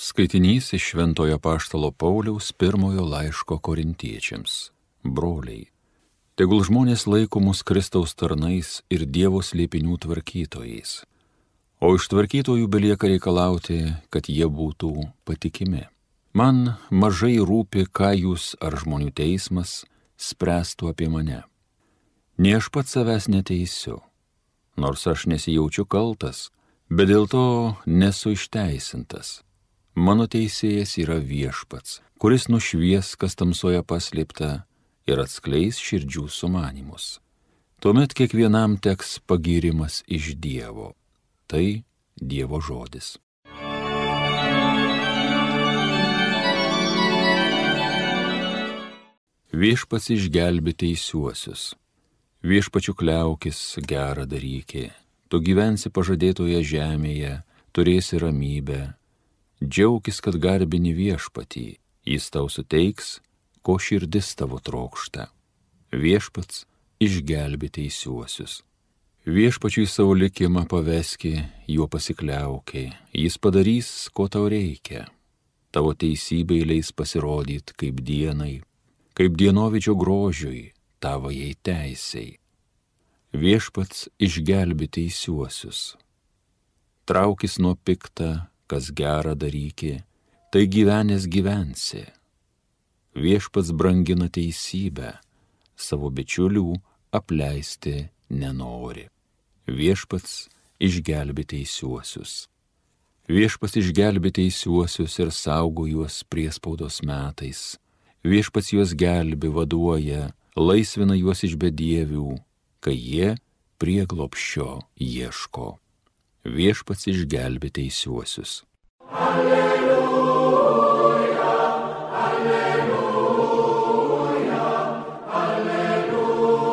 Skaitinys iš Šventojo Paštalo Pauliaus pirmojo laiško korintiečiams. Broliai, tegul žmonės laiko mus Kristaus tarnais ir Dievo slėpinių tvarkytojais, o iš tvarkytojų belieka reikalauti, kad jie būtų patikimi. Man mažai rūpi, ką jūs ar žmonių teismas spręstų apie mane. Ne aš pats savęs neteisiu, nors aš nesijaučiu kaltas, bet dėl to nesu išteisintas. Mano teisėjas yra viešpats, kuris nušvies, kas tamsoje paslėpta ir atskleis širdžių sumanimus. Tuomet kiekvienam teks pagirimas iš Dievo. Tai Dievo žodis. Viešpats išgelbė teisiuosius. Viešpačių kliaukis gerą darykė. Tu gyvensi pažadėtoje žemėje, turėsi ramybę, Džiaugis, kad garbini viešpatį, jis tau suteiks, ko širdis tavo trokšta. Viešpats išgelbė teisiuosius. Viešpačiui savo likimą paveski, juo pasikliaukiai, jis padarys, ko tau reikia. Tavo teisybė leis pasirodyti kaip dienai, kaip dienovidžio grožiui, tavo jai teisiai. Viešpats išgelbė teisiuosius. Traukis nuo piktą kas gerą darykė, tai gyvenęs gyvensi. Viešpats brangina teisybę, savo bičiulių apleisti nenori. Viešpats išgelbė teisiuosius. Viešpats išgelbė teisiuosius ir saugo juos priespaudos metais. Viešpats juos gelbi, vaduoja, laisvina juos iš bedievių, kai jie prieglopščio ieško viešpats išgelbė teisiuosius. Alleluja, alleluja, alleluja.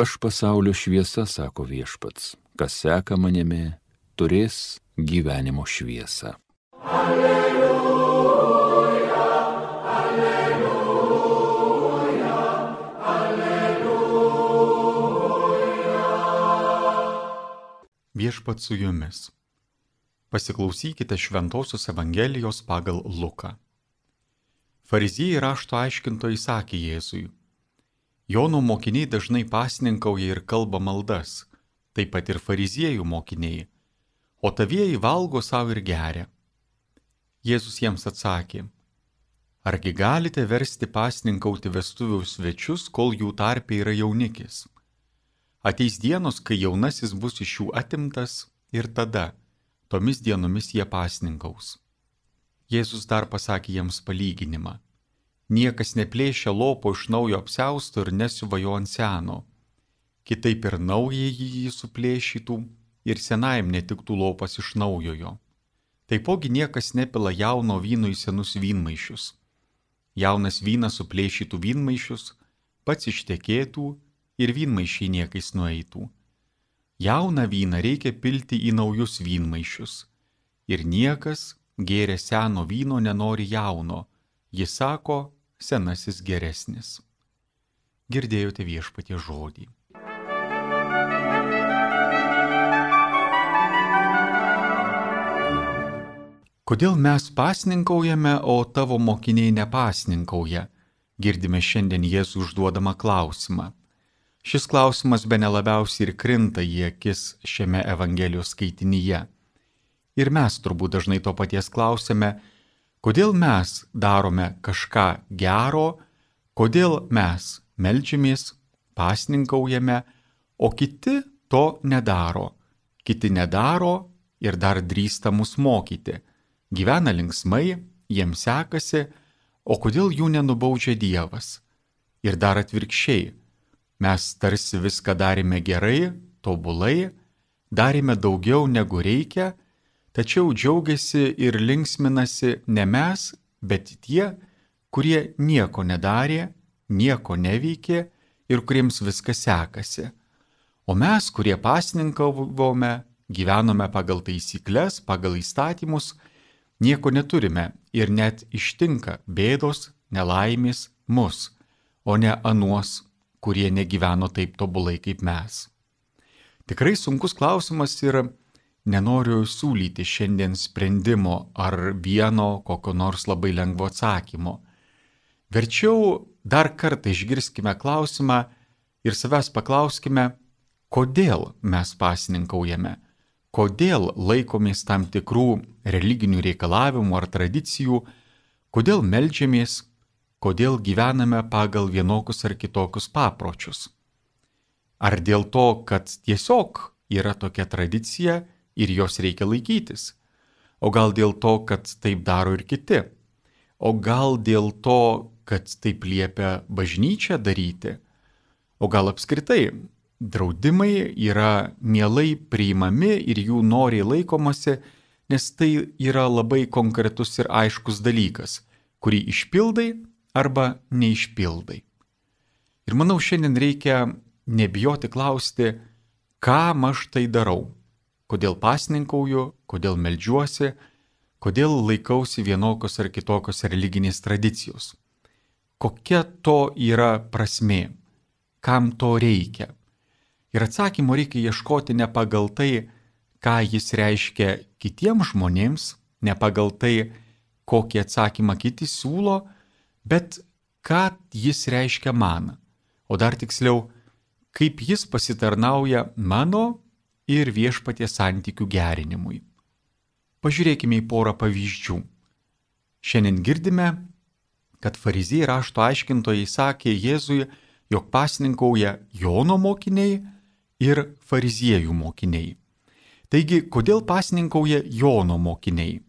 Aš pasaulio šviesa, sako viešpats, kas seka manimi, turės gyvenimo šviesą. Alleluja. Viešpat su jumis. Pasiklausykite Šventojios Evangelijos pagal Luką. Fariziejai rašto aiškintojai sakė Jėzui, Jono mokiniai dažnai pasninkauja ir kalba maldas, taip pat ir fariziejų mokiniai, o tavieji valgo savo ir geria. Jėzus jiems atsakė, argi galite versti pasninkauti vestuvių svečius, kol jų tarpe yra jaunikis? Ateis dienos, kai jaunasis bus iš jų atimtas ir tada, tomis dienomis jie pasninkaus. Jėzus dar pasakė jiems palyginimą. Niekas neplėšia lopo iš naujo apsausto ir nesivajo ant seno. Kitaip ir naujai jį suplėšytų ir senajam netiktų lopas iš naujojo. Taipogi niekas nepila jauno vyno į senus vynmaišius. Jaunas vynas suplėšytų vynmaišius, pats ištekėtų ir vynmaišiai niekais nueitų. Jauną vyną reikia pilti į naujus vynmaišius. Ir niekas gėrė seno vyno nenori jauno, jis sako, senasis geresnis. Girdėjote viešpatie žodį. Kodėl mes pasninkaujame, o tavo mokiniai nepasninkauja? Girdime šiandien Jėzų užduodamą klausimą. Šis klausimas be nelabiausiai ir krinta į akis šiame Evangelijos skaitinyje. Ir mes turbūt dažnai to paties klausime, kodėl mes darome kažką gero, kodėl mes melčiamės, pasninkaujame, o kiti to nedaro. Kiti nedaro ir dar drįsta mus mokyti. Gyvena linksmai, jiems sekasi, o kodėl jų nenubaudžia Dievas? Ir dar atvirkščiai Mes tarsi viską darėme gerai, tobulai, darėme daugiau negu reikia, tačiau džiaugiasi ir linksminasi ne mes, bet tie, kurie nieko nedarė, nieko neveikė ir kuriems viskas sekasi. O mes, kurie pasninkavome, gyvenome pagal taisyklės, pagal įstatymus, nieko neturime ir net ištinka bėdos, nelaimės mus, o ne anuos kurie negyveno taip tobulai kaip mes. Tikrai sunkus klausimas ir nenoriu siūlyti šiandien sprendimo ar vieno kokio nors labai lengvo atsakymo. Verčiau dar kartą išgirskime klausimą ir savęs paklauskime, kodėl mes pasininkaujame, kodėl laikomės tam tikrų religinių reikalavimų ar tradicijų, kodėl melžiamės, kodėl gyvename pagal vienokius ar kitokius papročius. Ar dėl to, kad tiesiog yra tokia tradicija ir jos reikia laikytis. O gal dėl to, kad taip daro ir kiti. O gal dėl to, kad taip liepia bažnyčia daryti. O gal apskritai draudimai yra mielai priimami ir jų noriai laikomasi, nes tai yra labai konkretus ir aiškus dalykas, kurį išpildai arba neišpildai. Ir manau, šiandien reikia nebijoti klausti, kam aš tai darau kodėl pasninkauju, kodėl melžiuosi, kodėl laikausi vienokios ar kitokios religinės tradicijos. Kokia to yra prasmė, kam to reikia. Ir atsakymo reikia ieškoti ne pagal tai, ką jis reiškia kitiems žmonėms, ne pagal tai, kokį atsakymą kiti siūlo, bet ką jis reiškia man. O dar tiksliau, kaip jis pasitarnauja mano ir viešpaties santykių gerinimui. Pažiūrėkime į porą pavyzdžių. Šiandien girdime, kad fariziejai rašto aiškintojai sakė Jėzui, jog pasninkauja Jono mokiniai ir fariziejų mokiniai. Taigi, kodėl pasninkauja Jono mokiniai?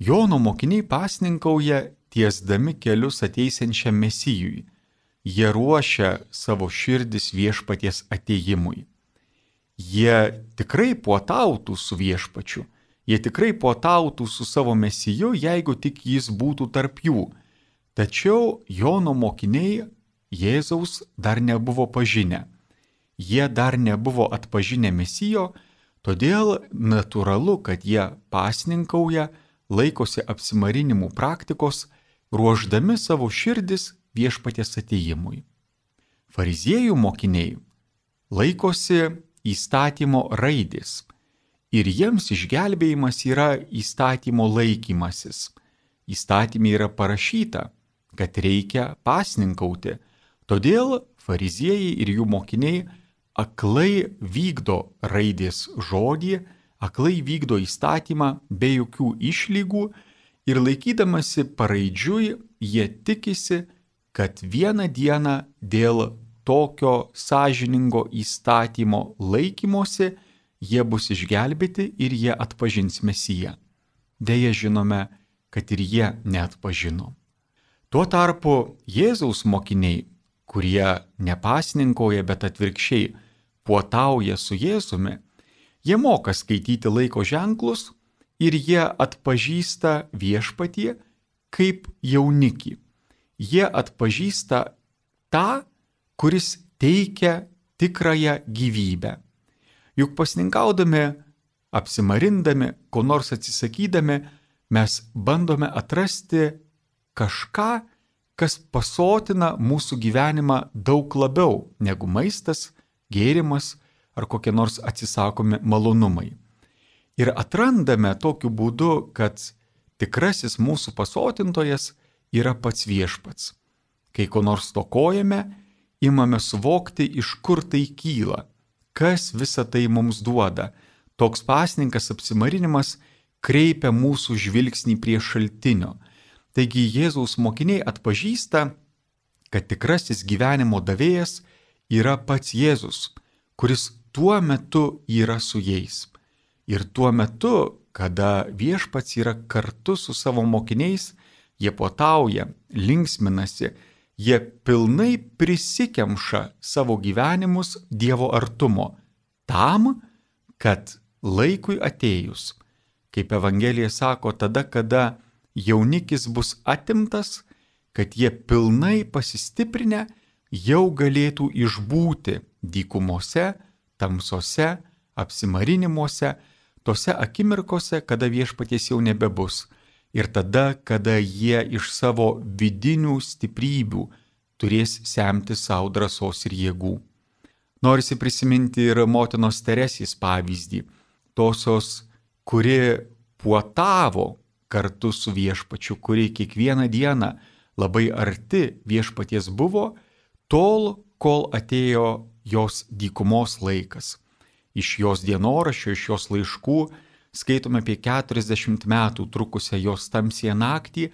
Jono mokiniai pasninkauja tiesdami kelius ateisiančiam mesijui. Jie ruošia savo širdis viešpaties ateimui jie tikrai puotautų su viešpačiu, jie tikrai puotautų su savo mesiju, jeigu tik jis būtų tarp jų. Tačiau Jono mokiniai Jėzaus dar nebuvo pažinę. Jie dar nebuvo atpažinę mesijo, todėl natūralu, kad jie pasninkauja, laikosi apsimarinimų praktikos, ruoždami savo širdis viešpaties ateimui. Fariziejų mokiniai laikosi įstatymo raidės. Ir jiems išgelbėjimas yra įstatymo laikymasis. Įstatymė yra parašyta, kad reikia pasninkauti. Todėl fariziejai ir jų mokiniai aklai vykdo raidės žodį, aklai vykdo įstatymą be jokių išlygų ir laikydamasi paraidžiui jie tikisi, kad vieną dieną dėl tokio sąžiningo įstatymo laikymosi jie bus išgelbėti ir jie atpažins Mesiją. Deja žinome, kad ir jie neatpažino. Tuo tarpu Jėzaus mokiniai, kurie nepasninkoja, bet atvirkščiai puotauja su Jėzumi, jie moka skaityti laiko ženklus ir jie atpažįsta viešpatie kaip jaunikį. Jie atpažįsta tą, kuris teikia tikrąją gyvybę. Juk pasninkaudami, apsimarindami, ko nors atsisakydami, mes bandome atrasti kažką, kas pasotina mūsų gyvenimą daug labiau negu maistas, gėrimas ar kokie nors atsisakomi malonumai. Ir atrandame tokiu būdu, kad tikrasis mūsų pasotintojas yra pats viešpats. Kai ko nors tokojame, imame suvokti, iš kur tai kyla, kas visą tai mums duoda. Toks pasninkas apsimarinimas kreipia mūsų žvilgsnį prie šaltinio. Taigi Jėzaus mokiniai atpažįsta, kad tikrasis gyvenimo davėjas yra pats Jėzus, kuris tuo metu yra su jais. Ir tuo metu, kada viešpats yra kartu su savo mokiniais, jie potauja, linksminasi, jie pilnai prisikemša savo gyvenimus Dievo artumo tam, kad laikui atėjus, kaip Evangelija sako, tada, kada jaunikis bus atimtas, kad jie pilnai pasistiprinę jau galėtų išbūti dykumose, tamsose, apsimarinimuose, tose akimirkose, kada viešpaties jau nebebus ir tada, kada jie iš savo vidinių stiprybių turės semti savo drąsos ir jėgų. Norisi prisiminti ir motinos Teresės pavyzdį. tosios, kuri puotavo kartu su viešpačiu, kuri kiekvieną dieną labai arti viešpaties buvo, tol, kol atėjo jos dykumos laikas. Iš jos dienoraščio, iš jos laiškų skaitome apie 40 metų trukusią jos tamsiją naktį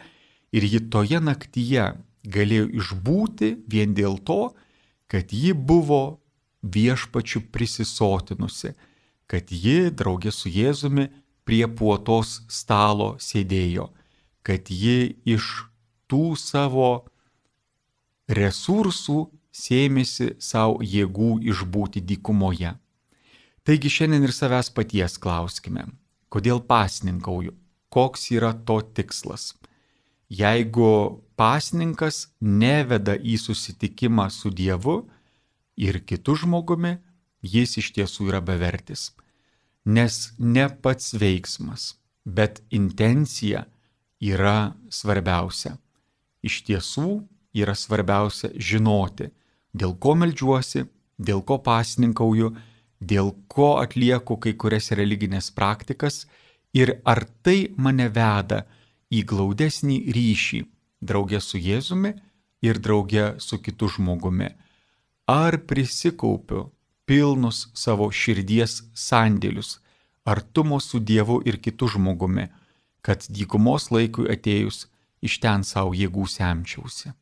ir ji toje naktyje galėjo išbūti vien dėl to, kad ji buvo viešpačių prisisotinusi, kad ji draugė su Jėzumi prie puotos stalo sėdėjo, kad ji iš tų savo resursų sėmėsi savo jėgų išbūti dykumoje. Taigi šiandien ir savęs paties klauskime, kodėl pasninkauju, koks yra to tikslas. Jeigu pasninkas neveda į susitikimą su Dievu ir kitu žmogumi, jis iš tiesų yra bevertis nes ne pats veiksmas, bet intencija yra svarbiausia. Iš tiesų yra svarbiausia žinoti, dėl ko melžiuosi, dėl ko pasninkauju, dėl ko atlieku kai kurias religinės praktikas ir ar tai mane veda į glaudesnį ryšį draugė su Jėzumi ir draugė su kitu žmogumi. Ar prisikaupiu pilnus savo širdies sandėlius, artumo su Dievu ir kitu žmogumi, kad dykumos laikui atėjus iš ten savo jėgų semčiausi.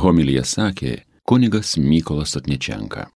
Homilija sakė kunigas Mykolas Atnečenka.